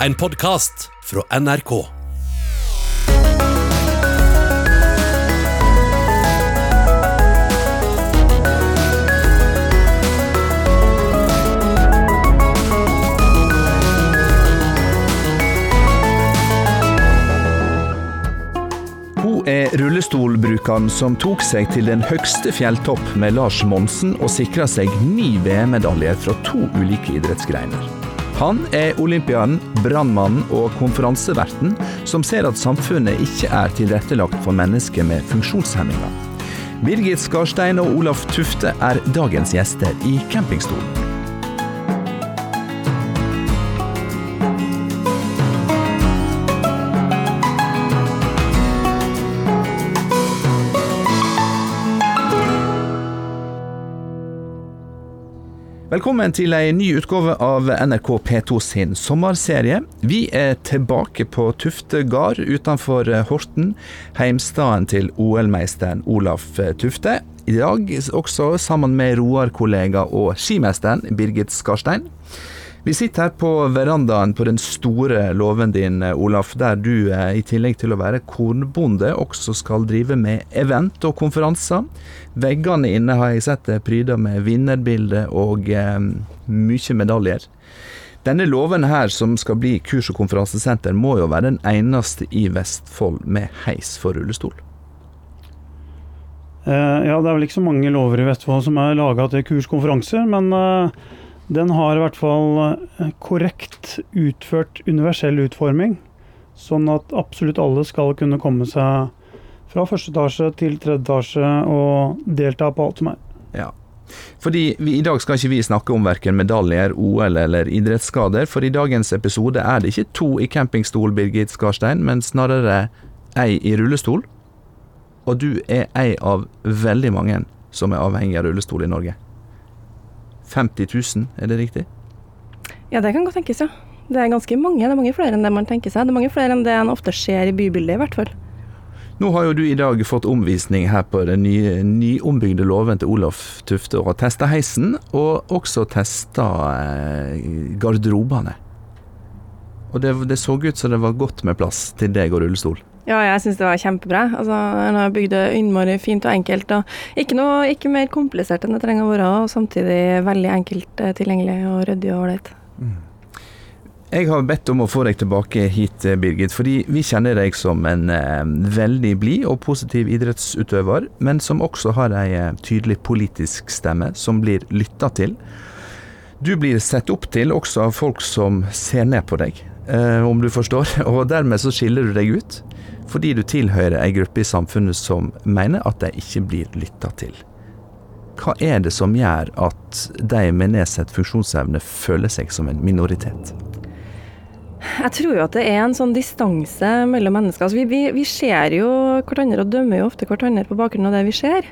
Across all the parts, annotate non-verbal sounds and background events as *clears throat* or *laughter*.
En podkast fra NRK. Hun er rullestolbrukeren som tok seg til den høgste fjelltopp med Lars Monsen og sikra seg ni VM-medaljer fra to ulike idrettsgreiner. Han er olympianen, brannmannen og konferanseverten som ser at samfunnet ikke er tilrettelagt for mennesker med funksjonshemminger. Birgit Skarstein og Olaf Tufte er dagens gjester i campingstolen. Velkommen til ei ny utgave av NRK P2 sin sommerserie. Vi er tilbake på Tufte gard utenfor Horten, heimstaden til OL-meisteren Olaf Tufte. I dag også sammen med Roar-kollega og skimesteren Birgit Skarstein. Vi sitter her på verandaen på den store låven din, Olaf, der du eh, i tillegg til å være kornbonde også skal drive med event og konferanser. Veggene inne har jeg sett er pryda med vinnerbilder og eh, mye medaljer. Denne låven her, som skal bli kurs- og konferansesenter, må jo være den eneste i Vestfold med heis for rullestol. Eh, ja, det er vel ikke så mange lover i Vestfold som er laga til kurskonferanser, men eh, den har i hvert fall eh, korrekt utført universell utforming, sånn at absolutt alle skal kunne komme seg fra første etasje til tredje etasje og delta på alt som er. Ja. Fordi vi, I dag skal ikke vi snakke om verken medaljer, OL eller idrettsskader, for i dagens episode er det ikke to i campingstol, Birgit Skarstein, men snarere ei i rullestol. Og du er ei av veldig mange som er avhengig av rullestol i Norge. 50 000, er det riktig? Ja, det kan godt tenkes, ja. Det er ganske mange. Det er mange flere enn det man tenker seg. Det er mange flere enn det en ofte ser i bybildet, i hvert fall. Nå har jo du i dag fått omvisning her på den nye, nyombygde låven til Olaf Tufte, og testa heisen, og også testa eh, garderobene. Og det, det, så ut som det var godt med plass til deg og rullestol. Ja, jeg syns det var kjempebra. Altså, Han har bygd det innmari fint og enkelt. og Ikke noe ikke mer komplisert enn det trenger å være, og samtidig veldig enkelt eh, tilgjengelig og ryddig og ålreit. Mm. Jeg har bedt om å få deg tilbake hit, eh, Birgit, fordi vi kjenner deg som en eh, veldig blid og positiv idrettsutøver, men som også har ei tydelig politisk stemme som blir lytta til. Du blir sett opp til også av folk som ser ned på deg, om du forstår, *laughs* og dermed så skiller du deg ut fordi du tilhører ei gruppe i samfunnet som mener at de ikke blir lytta til. Hva er det som gjør at de med nedsatt funksjonsevne føler seg som en minoritet? Jeg tror jo at det er en sånn distanse mellom mennesker. Altså vi, vi, vi, ser jo hverandre og dømmer jo ofte hverandre på bakgrunn av det vi ser.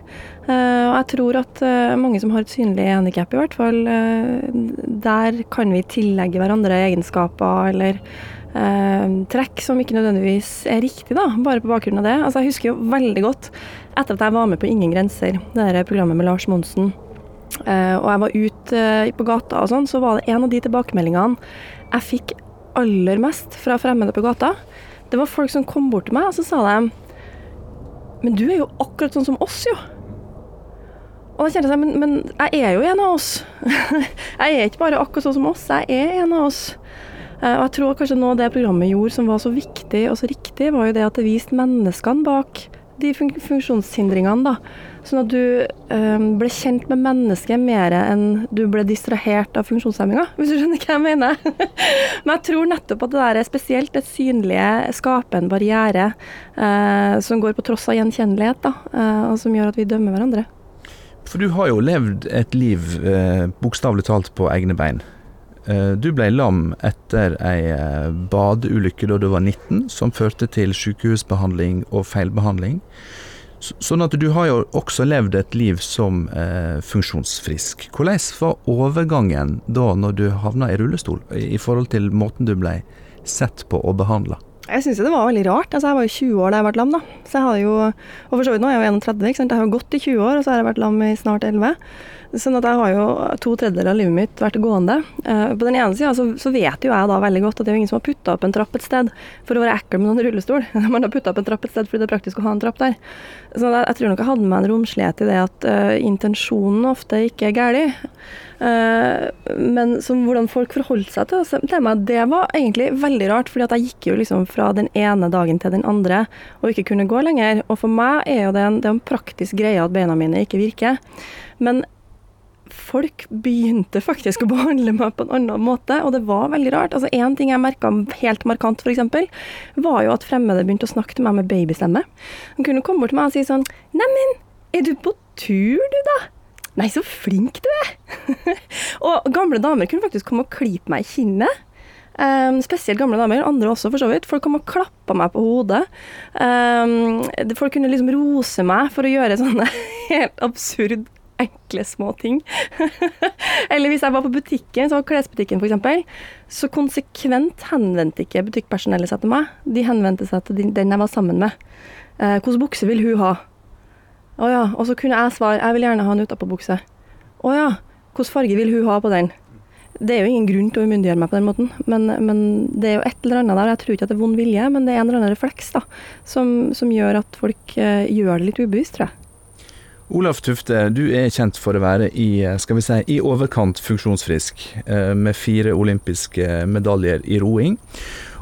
Uh, og jeg tror at uh, mange som har et synlig handikap, i hvert fall, uh, der kan vi tillegge hverandre egenskaper eller trekk som ikke nødvendigvis er riktig, da, bare på bakgrunn av det. Altså, jeg husker jo veldig godt etter at jeg var med på Ingen grenser, det der programmet med Lars Monsen, eh, og jeg var ute eh, på gata og sånn, så var det en av de tilbakemeldingene jeg fikk aller mest fra fremmede på gata. Det var folk som kom bort til meg, og så sa de Men du er jo akkurat sånn som oss, jo. Og da kjente jeg men, men jeg er jo en av oss. *laughs* jeg er ikke bare akkurat sånn som oss, jeg er en av oss. Eh, og jeg tror kanskje noe av det programmet gjorde som var så viktig og så riktig, var jo det at det viste menneskene bak de fun funksjonshindringene. da. Sånn at du øh, ble kjent med mennesket mer enn du ble distrahert av funksjonshemminga, hvis du skjønner hva jeg mener. *laughs* Men jeg tror nettopp at det der er spesielt det synlige skaper en barriere øh, som går på tross av gjenkjennelighet, da, øh, og som gjør at vi dømmer hverandre. For du har jo levd et liv eh, bokstavelig talt på egne bein. Eh, du ble lam etter ei eh, badeulykke da du var 19, som førte til sykehusbehandling og feilbehandling. Sånn at du har jo også levd et liv som eh, funksjonsfrisk. Hvordan var overgangen da når du havna i rullestol, i forhold til måten du ble sett på og behandla? Jeg syns det var veldig rart. Altså, jeg var jo 20 år da jeg ble lam, da. Så jeg hadde jo, og for så vidt nå er jeg jo 31, ikke sant? jeg har jo gått i 20 år, og så har jeg vært lam i snart 11. Sånn at jeg har jo to tredjedeler av livet mitt vært gående. Uh, på den ene sida så, så, vet jo jeg da veldig godt at det er jo ingen som har putta opp en trapp et sted for å være ekkel med noen rullestol. *laughs* Man har putta opp en trapp et sted fordi det er praktisk å ha en trapp der. Så jeg, jeg tror nok jeg hadde med en romslighet i det at uh, intensjonen ofte ikke er gæren. Uh, men som hvordan folk forholdt seg til, det, det var egentlig veldig rart. fordi at jeg gikk jo liksom fra den ene dagen til den andre og ikke kunne gå lenger. Og for meg er jo det en, det er en praktisk greie at beina mine ikke virker. Men folk begynte faktisk å behandle meg på en annen måte, og det var veldig rart. Altså Én ting jeg merka helt markant, f.eks., var jo at fremmede begynte å snakke til meg med babystemme. De kunne komme bort til meg og si sånn Neimen, er du på tur, du, da? Nei, så flink du er! *laughs* og gamle damer kunne faktisk komme og klype meg i kinnet. Um, spesielt gamle damer, andre også for så vidt. Folk kom og klappa meg på hodet. Um, folk kunne liksom rose meg for å gjøre sånne *laughs* helt absurd enkle små ting. *laughs* Eller hvis jeg var på butikken, så var klesbutikken f.eks., så konsekvent henvendte ikke butikkpersonellet seg til meg. De henvendte seg til den jeg var sammen med. Uh, Hvilken bukse vil hun ha? Å ja. Og så kunne jeg svare jeg vil gjerne ha en utapåbukse. Å ja. Hvilken farge vil hun ha på den? Det er jo ingen grunn til å umyndiggjøre meg på den måten, men, men, det er jo et eller annet der. Jeg tror ikke at det er vond vilje, men det er en eller annen refleks da, som, som gjør at folk uh, gjør det litt ubevisst, tror jeg. Olaf Tufte, du er kjent for å være i, skal vi si, i overkant funksjonsfrisk, eh, med fire olympiske medaljer i roing.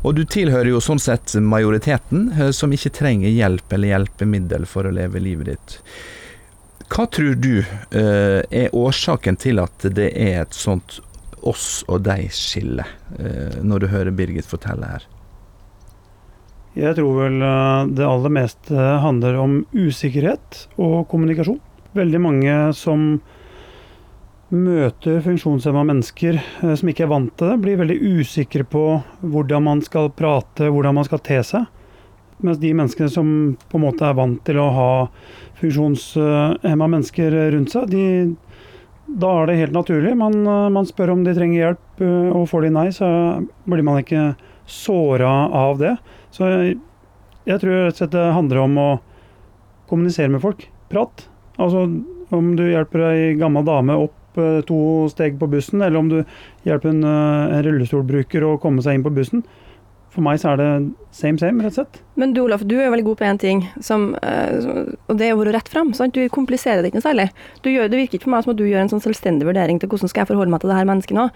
Og du tilhører jo sånn sett majoriteten eh, som ikke trenger hjelp eller hjelpemiddel for å leve livet ditt. Hva tror du eh, er årsaken til at det er et sånt oss og deg-skille, når du hører Birgit fortelle her? Jeg tror vel eh, det aller meste handler om usikkerhet og kommunikasjon. Veldig mange som møter funksjonshemma mennesker eh, som ikke er vant til det, blir veldig usikre på hvordan man skal prate, hvordan man skal te seg. Mens de menneskene som på en måte er vant til å ha funksjonshemma mennesker rundt seg, de, da er det helt naturlig. Man, eh, man, spør om de trenger hjelp, og får de nei, så blir man ikke såra av det. Så jeg, jeg tror rett og slett det handler om å kommunisere med folk. Prat. Altså om du hjelper ei gammel dame opp eh, to steg på bussen, eller om du hjelper en, eh, en rullestolbruker å komme seg inn på bussen. For meg så er det same same, rett og slett. Men du Olaf, du er veldig god på én ting, som, uh, og det er å være rett fram. Sant? Du kompliserer det ikke noe særlig. Gjør, det virker ikke for meg som at du gjør en sånn selvstendig vurdering til hvordan skal jeg forholde meg til det her mennesket nå.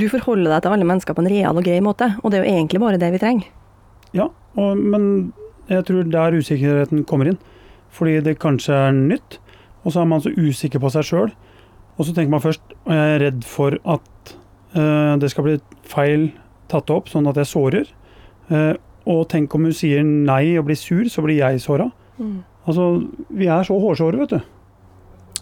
Du forholder deg til alle mennesker på en real og grei måte, og det er jo egentlig bare det vi trenger. Ja, og, men jeg tror der usikkerheten kommer inn. Fordi det kanskje er nytt, og så er man så usikker på seg sjøl. Og så tenker man først og jeg er redd for at uh, det skal bli feil tatt opp, sånn at jeg sårer. Uh, og tenk om hun sier nei og blir sur, så blir jeg såra. Mm. Altså, vi er så hårsåre, vet du.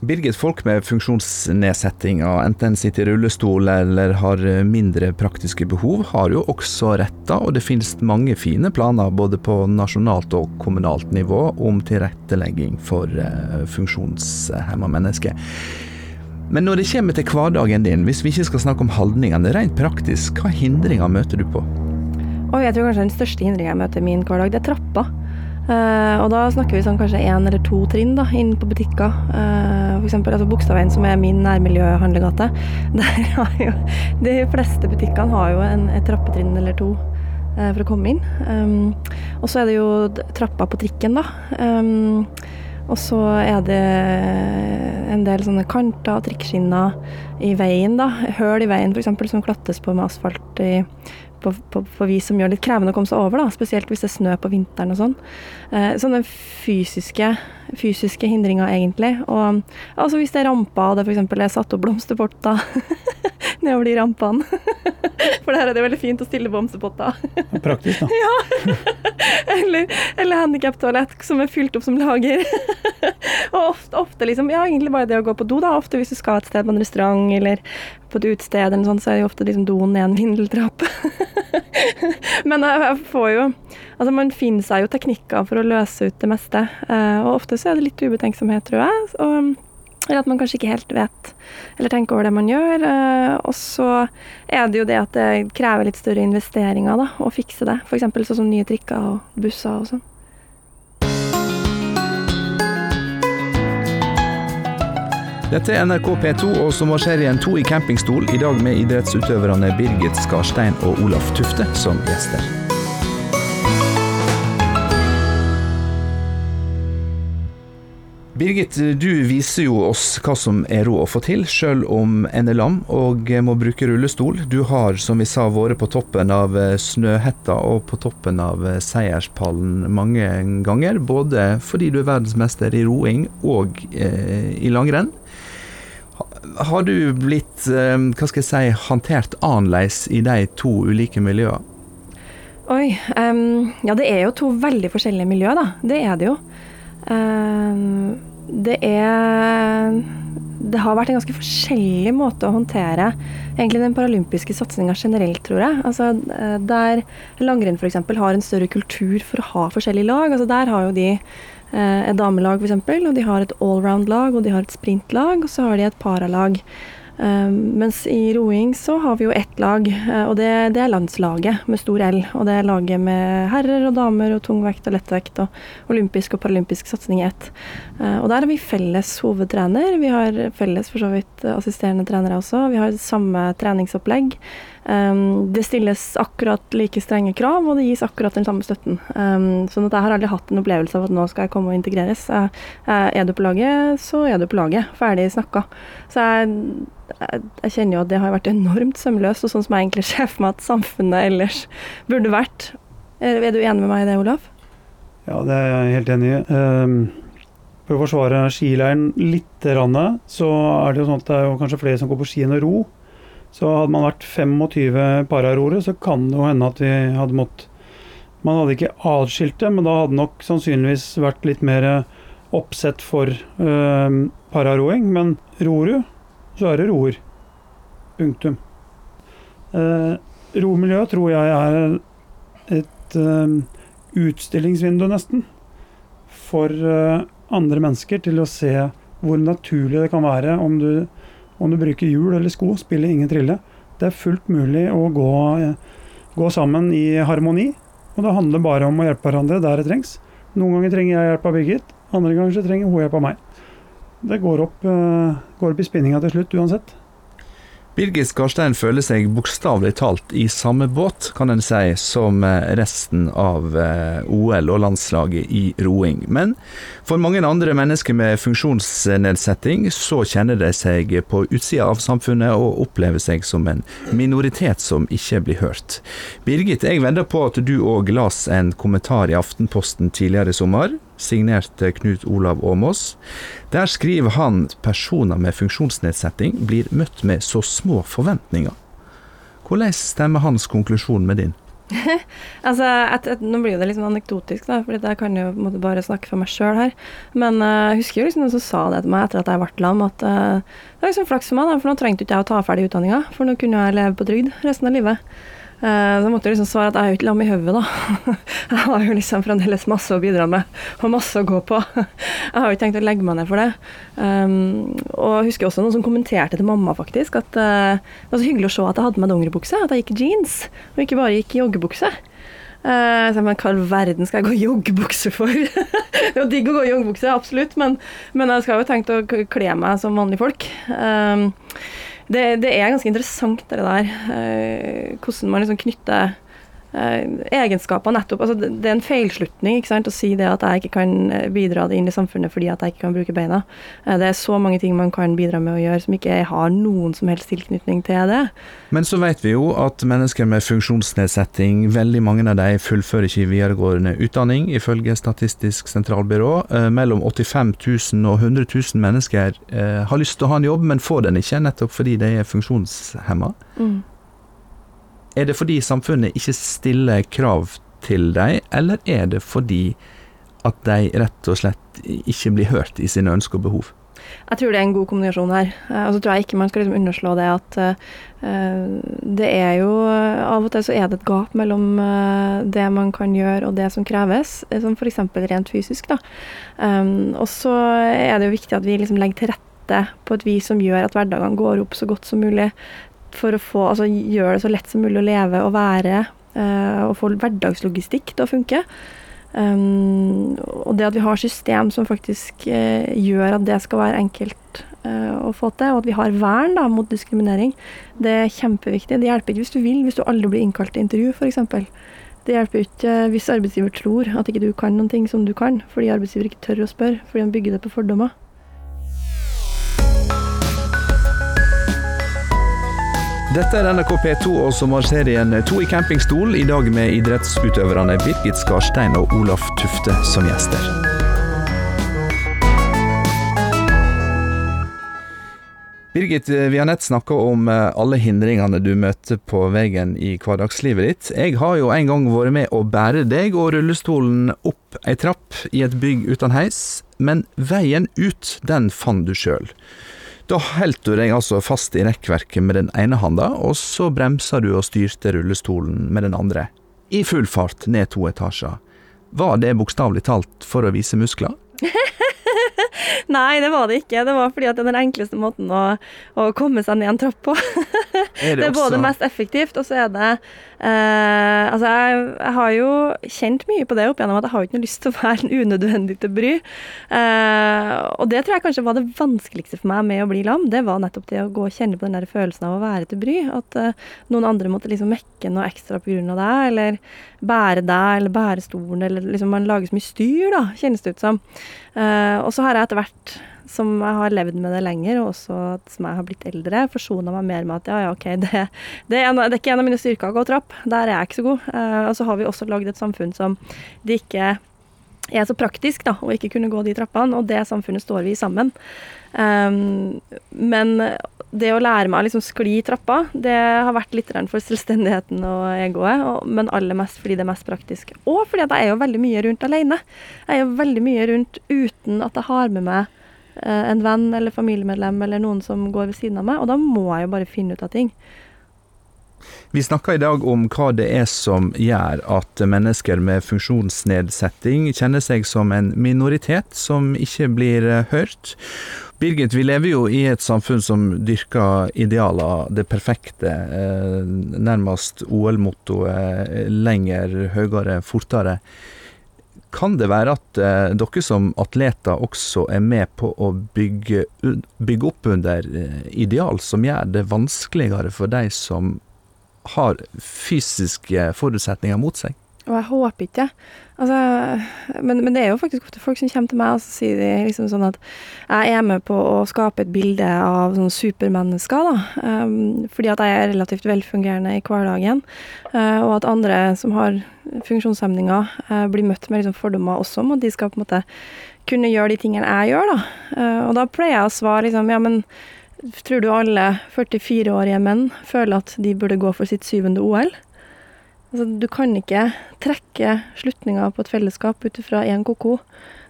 Birgit, folk med funksjonsnedsettinger, enten sitter i rullestol eller har mindre praktiske behov, har jo også retter, og det finnes mange fine planer både på nasjonalt og kommunalt nivå om tilrettelegging for uh, funksjonshemma mennesker. Men når det kommer til hverdagen din, hvis vi ikke skal snakke om holdningene, rent praktisk, hva hindringer møter du på? Oi, jeg tror kanskje den største hindringa jeg møter i min hverdag, det er trappa. Uh, og da snakker vi sånn kanskje én eller to trinn da, inn på butikker. Uh, for eksempel altså Bogstadveien, som er min nærmiljøhandlegate. *laughs* Der har jo De fleste butikkene har jo en, et trappetrinn eller to uh, for å komme inn. Um, og så er det jo trappa på trikken, da. Um, og så er det en del sånne kanter og trikkskinner i veien, da. Høl i veien f.eks. som klattes på med asfalt i på, på, på, vis som gjør det litt krevende å komme seg over, da, spesielt hvis det er snø på vinteren og sånn. Eh, sånne fysiske, fysiske, hindringer, egentlig. Og altså hvis det er ramper, og det f.eks. er satt opp blomsterpotter *laughs* nedover de rampene. *laughs* For der er det veldig fint å stille bamsepotter. Praktisk, da. *laughs* ja. eller eller handikaptoalett som er fylt opp som lager. *laughs* og ofte, ofte, liksom, ja, egentlig bare det å gå på do, da. Ofte hvis du skal et sted på en restaurant eller på et utested eller noe sånt, så er det ofte liksom doen ned en vindeltrapp. Men jeg får jo Altså, man finner seg jo teknikker for å løse ut det meste. Uh, og ofte så er det litt ubetenksomhet, tror jeg. Og eller at man kanskje ikke helt vet eller tenker over det man gjør. Eh, og så er det jo det at det krever litt større investeringer da, å fikse det. F.eks. sånn som nye trikker og busser og sånn. Dette er NRK P2 og sommerserien To i campingstol, i dag med idrettsutøverne Birgit Skarstein og Olaf Tufte som gjester. Birgit, du viser jo oss hva som er råd å få til, sjøl om en er lam og må bruke rullestol. Du har, som vi sa, vært på toppen av eh, Snøhetta og på toppen av eh, Seierspallen mange ganger. Både fordi du er verdensmester i roing og eh, i langrenn. Har du blitt, eh, hva skal jeg si, håndtert annerledes i de to ulike miljøene? Oi. Um, ja, det er jo to veldig forskjellige miljøer, da. Det er det jo. Um, det er Det har vært en ganske forskjellig måte å håndtere egentlig den paralympiske satsinga generelt, tror jeg. Altså, eh, der langrenn f.eks. har en større kultur for å ha forskjellige lag. Altså, der har jo de eh, et damelag f.eks., og de har et allround-lag, og de har et sprintlag, og så har de et paralag. Um, mens i roing så har vi jo ett lag, uh, og det, det, er landslaget med stor L. Og det er laget med herrer og damer og tungvekt og lettvekt og olympisk og paralympisk satsing i ett. Uh, og der har vi felles hovedtrener. Vi har felles for så vidt assisterende trenere også. Vi har samme treningsopplegg. Um, det stilles akkurat like strenge krav, og det gis akkurat den samme støtten. Um, sånn at jeg har aldri hatt en opplevelse av at nå skal jeg komme og integreres. Uh, er du på laget, så er du på laget. Ferdig snakka. Så jeg, jeg, jeg, kjenner jo at det har vært enormt sømløst, og sånn som jeg egentlig ser for meg at samfunnet ellers burde vært. Er, er, du enig med meg i det, Olav? Ja, det er jeg helt enig i. Um, for å forsvare skileiren litt, så er det jo sånn at det er kanskje flere som går på ski enn å ro. Så hadde man vært 25 pararore, så kan det jo hende at vi hadde måttet Man hadde ikke atskilt det, men da hadde nok sannsynligvis vært litt mer oppsett for øh, pararoing. Men ror du, så er det roer. Punktum. Uh, romiljøet tror jeg er et uh, utstillingsvindu, nesten, for uh, andre mennesker til å se hvor naturlig det kan være om du om du bruker hjul eller sko, spiller ingen trille. Det er fullt mulig å gå, gå, sammen i harmoni. Og det handler bare om å hjelpe hverandre der det trengs. Noen ganger trenger jeg hjelp av Birgit, andre ganger så trenger hun hjelp av meg. Det går opp, uh, går opp i spinninga til slutt uansett. Birgit Skarstein føler seg bokstavelig talt i samme båt, kan en si, som eh, resten av eh, OL og landslaget i roing. Men for mange andre mennesker med funksjonsnedsetting, så kjenner de seg på utsida av samfunnet og opplever seg som en minoritet som ikke blir hørt. Birgit, jeg vedder på at du òg las en kommentar i Aftenposten tidligere i sommer signert Knut Olav Åmås. Der skriver han personer med funksjonsnedsetting blir møtt med så små forventninger. Hvordan stemmer hans konklusjon med din? *laughs* altså, et, et, Nå blir det litt sånn anekdotisk, da, for jeg kan jo måte, bare snakke for meg sjøl her. Men uh, jeg husker jo liksom noen som sa det til meg etter at jeg ble lam, at uh, det var liksom flaks for meg, da, for nå trengte ikke jeg å ta ferdig utdanninga, for nå kunne jeg leve på trygd resten av livet. Uh, så måtte jeg liksom svare at jeg er jo ikke lam i hodet, da. *laughs* jeg har jo liksom fremdeles masse å bidra med, og masse å gå på. *laughs* jeg har jo ikke tenkt å legge meg ned for det. Um, og jeg husker også noen som kommenterte til mamma, faktisk, at uh, det var så hyggelig å se at jeg hadde med dongeribukse, at jeg gikk i jeans, og ikke bare gikk i joggebukse. Uh, så, men hva i verden skal jeg gå i joggebukse for? *laughs* det er jo digg å gå i joggebukse, absolutt, men, men jeg skal jo tenkt å kle meg som vanlige folk. Um, det, det, er ganske interessant, det der. Eh, hvordan man liksom knytter egenskaper nettopp altså Det er en feilslutning ikke sant, å si det at jeg ikke kan eh, bidra inn i samfunnet fordi at jeg ikke kan bruke beina. Eh, det er så mange ting man kan bidra med å gjøre som ikke har noen som helst tilknytning til det. Men så vet vi jo at mennesker med funksjonsnedsetting, veldig mange av de fullfører ikke videregående utdanning, ifølge Statistisk sentralbyrå. Eh, mellom 85 000 og 100 000 mennesker har lyst til å ha en jobb, men får den ikke, nettopp fordi de er funksjonshemma. Mm. Er det fordi samfunnet ikke stiller krav til dem, eller er det fordi at de rett og slett ikke blir hørt i sine ønsker og behov? Jeg tror det er en god kombinasjon her. Eh, og så tror jeg ikke man skal liksom underslå det at uh, det er jo Av og til så er det et gap mellom det man kan gjøre og det som kreves, som f.eks. rent fysisk. da. Um, og så er det jo viktig at vi liksom legger til rette på et vis som gjør at hverdagene går opp så godt som mulig for å få, altså, gjøre det så lett som mulig å leve og være, uh, og få hverdagslogistikk til å funke. Um, og det at vi har system som faktisk uh, gjør at det skal være enkelt uh, å få til, og at vi har vern da, mot diskriminering, det er kjempeviktig. Det hjelper ikke hvis du vil, hvis du aldri blir innkalt til intervju, f.eks. Det hjelper ikke hvis arbeidsgiver tror at ikke du kan noen ting som du kan, fordi arbeidsgiver ikke tør å spørre, fordi han bygger det på fordommer. Dette er NRK P2 og sommerserien To i campingstol, i dag med idrettsutøverne Birgit Skarstein og Olaf Tufte som gjester. Birgit, vi har nett snakka om eh, alle hindringene du møter på veien i hverdagslivet ditt. Jeg har jo en gang vært med å bære deg og rullestolen opp ei trapp i et bygg uten heis, men veien ut, den fant du sjøl. Da holdt du deg altså fast i rekkverket med den ene handa, og så bremsa du og styrte rullestolen med den andre. I full fart ned to etasjer. Var det bokstavelig talt for å vise muskler? *laughs* Nei, det var det ikke. Det var fordi at det er den enkleste måten å, å komme seg ned en trapp på. *laughs* Er det er både også- mest effektivt, og så er det eh, Altså, jeg, jeg har jo kjent mye på det opp igjennom at jeg har ikke noe lyst til å være unødvendig til bry. Eh, og det tror jeg kanskje var det vanskeligste for meg med å bli lam. Det var nettopp det å gå og kjenne på den der følelsen av å være til bry. At eh, noen andre måtte liksom mekke noe ekstra av deg, eller bære deg, eller bære stolen, eller liksom man lager så mye styr, da, kjennes det ut som. Eh, og så har jeg etter hvert som jeg har levd med det lenger, og også som jeg har blitt eldre, forsona meg mer med at ja, ja, OK, det, det, er en, det er ikke en av mine styrker å gå trapp. Der er jeg ikke så god. Eh, og så har vi også lagd et samfunn som det ikke er så praktisk da, å ikke kunne gå de trappene, og det samfunnet står vi i sammen. Um, men det å lære meg å liksom skli i trappa, det har vært litt for selvstendigheten og egoet, men aller mest fordi det er mest praktisk. Og fordi at jeg er jo veldig mye rundt alene. Jeg er jo veldig mye rundt uten at jeg har med meg eh, en venn eller familiemedlem eller noen som går ved siden av meg, og da må jeg jo bare finne ut av ting. Vi snakker i dag om hva det er som gjør at mennesker med funksjonsnedsetting kjenner seg som en minoritet som ikke blir eh, hørt. Birgit, vi lever jo i et samfunn som dyrker idealer, det perfekte. Eh, nærmest OL-mottoet eh, lenger, høyere, fortere. Kan det være at eh, dere som atleter også er med på å bygge, bygge opp under ideal som gjør det vanskeligere for de som har fysiske forutsetninger mot seg? Og jeg håper ikke. Altså, men, men det er jo faktisk ofte folk som kommer til meg og så sier de liksom sånn at jeg er med på å skape et bilde av sånne supermennesker, da. Um, fordi at jeg er relativt velfungerende i hverdagen. Uh, og at andre som har funksjonshemninger, uh, blir møtt med liksom fordommer også om at de skal på en måte kunne gjøre de tingene jeg gjør, da. Uh, og da pleier jeg å svare liksom ja, men tror du alle 44-årige menn føler at de burde gå for sitt syvende OL? Altså, du kan ikke trekke slutninger på et fellesskap ut ifra én ko-ko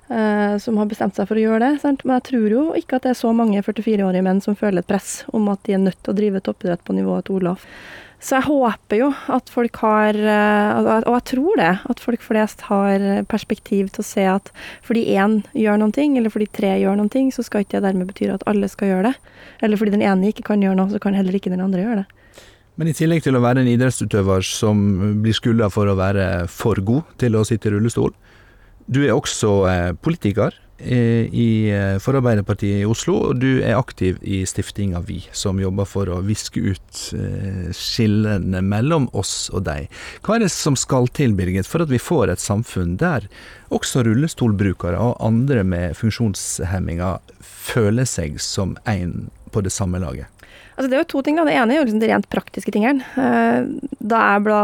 eh, som har bestemt seg for å gjøre det. Sant? Men jeg tror jo ikke at det er så mange 44-årige menn som føler et press om at de er nødt til å drive toppidrett på nivået til Olaf. Så jeg håper jo at folk har, eh, og jeg tror det, at folk flest har perspektiv til å se at fordi én gjør noen ting, eller fordi tre gjør noen ting, så skal ikke det dermed bety at alle skal gjøre det. Eller fordi den ene ikke kan gjøre noe, så kan heller ikke den andre gjøre det. Men i tillegg til å være en idrettsutøver som blir skylda for å være for god til å sitte i rullestol, du er også eh, politiker eh, i Forarbeiderpartiet for Arbeiderpartiet i Oslo, og du er aktiv i stiftinga Vi, som jobber for å viske ut eh, skillene mellom oss og deg. Hva er det som skal til, Birgit, for at vi får et samfunn der også rullestolbrukere og andre med funksjonshemminger føler seg som én på det samme laget? Altså det er jo to ting. da. Det ene er jo liksom de rent praktiske tingene. Eh, Da jeg ble,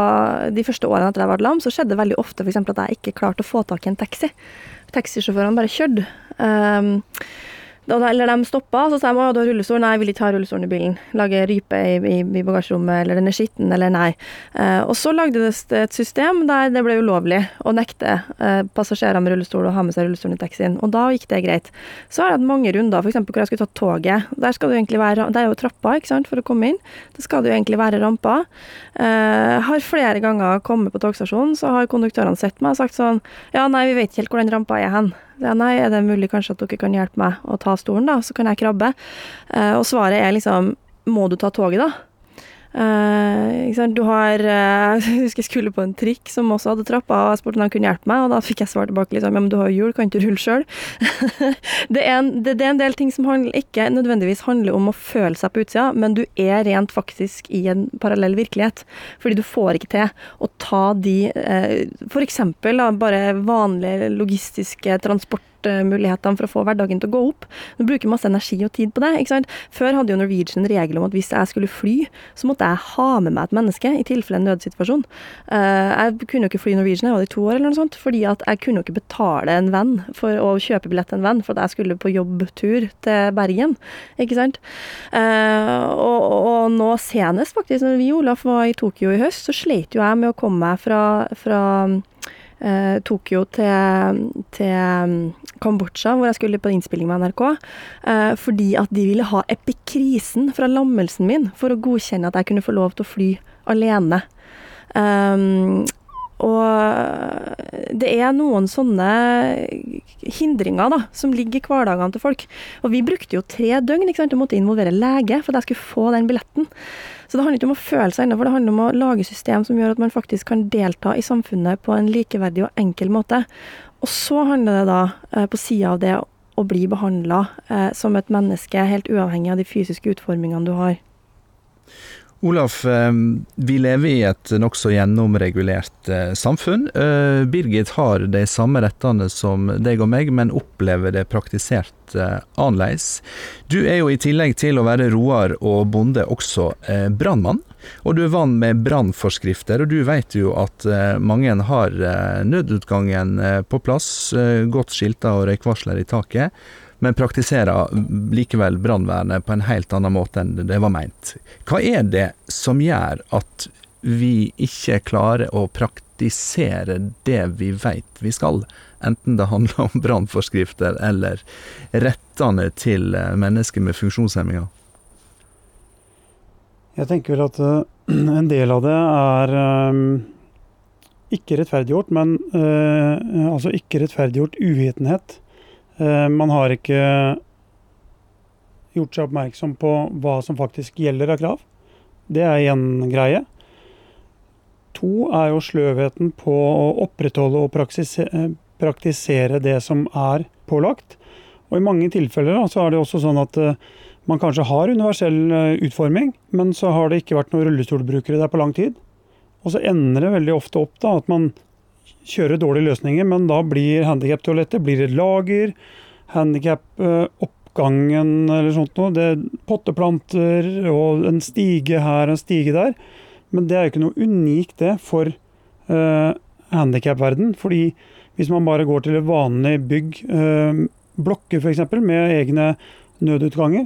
De første årene etter jeg ble lam, så skjedde det veldig ofte for at jeg ikke klarte å få tak i en taxi. Taxisjåførene bare kjørte. Um, eller de stoppa, så sa de at du har rullestol. Nei, jeg vil ikke ha rullestolen i bilen. Lage rype i, i, i bagasjerommet, eller den er skitten, eller nei. Eh, og så lagde det et system der det ble ulovlig å nekte eh, passasjerer med rullestol å ha med seg rullestolen i taxien. Og da gikk det greit. Så har jeg hatt mange runder, f.eks. hvor jeg skulle tatt toget. Der skal det egentlig være, det er jo trappa ikke sant, for å komme inn. Det skal det jo egentlig være ramper. Eh, har flere ganger kommet på togstasjonen, så har konduktørene sett meg og sagt sånn Ja, nei, vi vet ikke helt hvor den rampa er hen. Ja, nei, er det mulig kanskje at dere kan hjelpe meg å ta stolen, da? Så kan jeg krabbe. Eh, og svaret er liksom Må du ta toget, da? Eh, sant? Du har uh, *laughs* Jeg husker jeg skulle på en trikk som også hadde trapper, og jeg spurte om de kunne hjelpe meg, og da fikk jeg svar tilbake liksom, ja, men du har jo hjul, kan ikke rulle sjøl? *laughs* det, er en- det, det er en del ting som handler, ikke nødvendigvis handler om å føle seg på utsida, men du er rent faktisk i en parallell virkelighet. Fordi du får ikke til å ta de uh, eksempel da, bare vanlige logistiske transportmulighetene for å få hverdagen til å gå opp. Du bruker masse energi og tid på det. ikke sant? Før hadde jo Norwegian en regel om at hvis jeg skulle fly, så måtte jeg ha med meg et menneske i tilfelle en nødsituasjon. Eh, jeg kunne jo ikke fly Norwegian, jeg var i to år eller noe sånt, fordi at jeg kunne jo ikke betale en venn for å kjøpe billett til en venn, for at jeg skulle på jobbtur til Bergen. Ikke sant? Eh, og, og nå senest, faktisk, når vi Olaf var i Tokyo i høst, så sleit jo jeg med å komme meg fra, fra eh, Tokyo til, til mm, Kambodsja, hvor jeg skulle på innspilling med NRK, eh, fordi at de ville ha epikrisen fra lammelsen min for å godkjenne at jeg kunne få lov til å fly alene. Um, og det er noen sånne hindringer da, som ligger i hverdagene til folk. Og vi brukte jo tre døgn ikke sant, og måtte involvere lege for at jeg skulle få den billetten. Så det handler ikke om å føle seg innafor, det handler om å lage system som gjør at man faktisk kan delta i samfunnet på en likeverdig og enkel måte. Og så handler det da, eh, på sida av det, å bli behandla eh, som et menneske, helt uavhengig av de fysiske utformingene du har. Olaf, eh, vi lever i et nokså gjennomregulert eh, samfunn. Eh, Birgit har de samme rettene som deg og meg, men opplever det praktisert annerledes. Du er jo i tillegg til å være roer og bonde også brannmann. Og du er vant med brannforskrifter, og du vet jo at mange har nødutgangen på plass, godt skilta og røykvarsler i taket, men praktiserer likevel brannvernet på en helt annen måte enn det var meint. Hva er det som gjør at vi ikke klarer å praktisere det vi vet vi skal, enten det handler om brannforskrifter eller rettene til eh, mennesker med funksjonshemminger? Jeg tenker vel at eh, *clears throat* en del av det er eh, ikke rettferdiggjort, men eh, altså ikke rettferdiggjort uvitenhet. Eh, man har ikke gjort seg oppmerksom på hva som faktisk gjelder av krav. Det er én greie. To er jo sløvheten på å opprettholde og eh, praktisere det som er pålagt. Og i mange tilfeller da, så er det også sånn at eh, man kanskje har universell utforming, men så har det ikke vært noen rullestolbrukere der på lang tid. Og så ender det veldig ofte opp da at man kjører dårlige løsninger, men da blir handikaptoalettet blir et lager. Handikapoppgangen eller sånt noe. Det er potteplanter og en stige her og en stige der. Men det er jo ikke noe unikt det for uh, handikapverden. Fordi hvis man bare går til et vanlig bygg, uh, blokker f.eks., med egne nødutganger,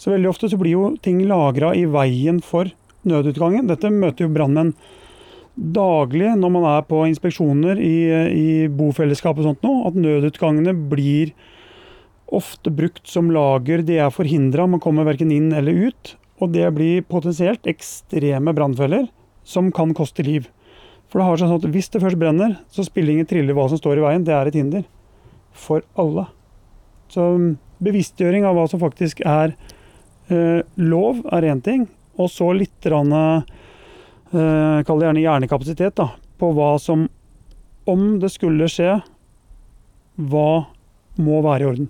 så veldig ofte så blir jo ting lagra i veien for nødutgangen. Dette møter jo brannmenn daglig når man er på inspeksjoner i, i bofellesskap og sånt noe, at nødutgangene blir ofte brukt som lager. De er forhindra, man kommer verken inn eller ut. Og det blir potensielt ekstreme brannfeller som kan koste liv. For det har seg sånn at hvis det først brenner, så spiller ingen trille hva som står i veien. Det er et hinder. For alle. Så bevisstgjøring av hva som faktisk er eh, lov, er én ting. Og så litt rann, eh, Kall det gjerne hjernekapasitet da, på hva som Om det skulle skje, hva må være i orden.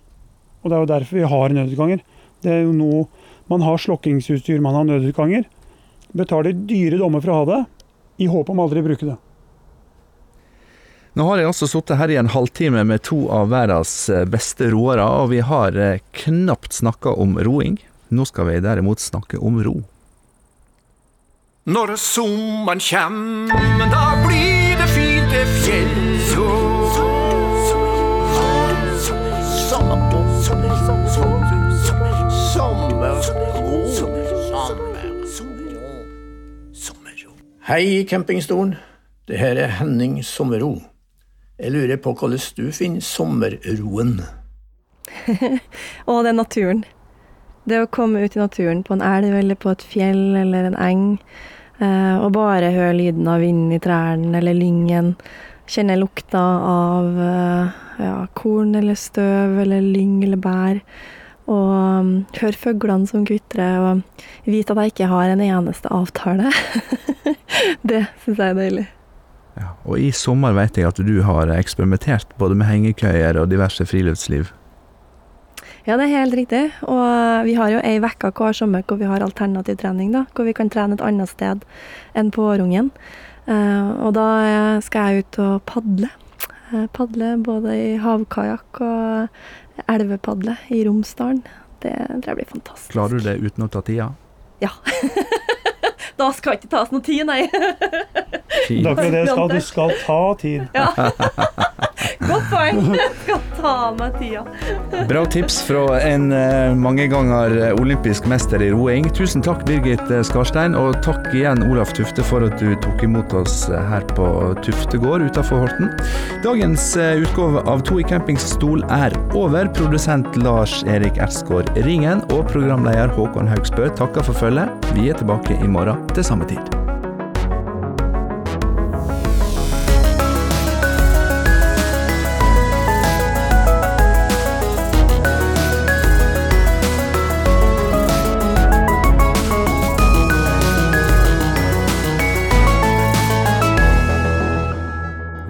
Og det er jo derfor vi har nødutganger. Det er jo noe Man har slokkingsutstyr, man har nødutganger. Betaler dyre dommer for å ha det, i håp om aldri å bruke det. Nå har jeg også sittet her i en halvtime med to av verdens eh, beste roere, og vi har eh, knapt snakka om roing. Nå skal vi derimot snakke om ro. Når sommeren kjem, da blir det fint det fjellrå. Hei, campingstolen. Det her er Henning Sommerro. Jeg lurer på hvordan du finner sommerroen. *laughs* Å, det er naturen. Det å komme ut i naturen på en elv eller på et fjell eller en eng, eh, og bare høre lyden av vinden i trærne eller lyngen. Kjenne lukta av eh, ja, korn eller støv eller lyng eller bær. Og um, høre fuglene som kvitrer, og vite at jeg ikke har en eneste avtale. *laughs* det syns jeg er deilig. Ja. Og i sommer vet jeg at du har eksperimentert både med hengekøyer og diverse friluftsliv. Ja, det er helt riktig. Og vi har jo ei uke hver sommer hvor vi har alternativ trening, da. Hvor vi kan trene et annet sted enn på Årungen. Eh, og da skal jeg ut og padle. Eh, padle både i havkajakk og elvepadle i Romsdalen. Det tror jeg blir fantastisk. Klarer du det uten å ta tida? Ja. *laughs* da skal ikke tas noe tid, nei. Tid. Det er akkurat det skal, du *laughs* skal ta tid. *laughs* Godt poeng. Skal ta meg tida. Bra tips fra en eh, mange ganger eh, olympisk mester i roing. Tusen takk, Birgit eh, Skarstein, og takk igjen, Olaf Tufte, for at du tok imot oss her på Tufte gård utenfor Horten. Dagens utgave av To i campingstol er over. Produsent Lars Erik Ersgaard Ringen og programleder Håkon Haugsbø takker for følget. Vi er tilbake i morgen til samme tid.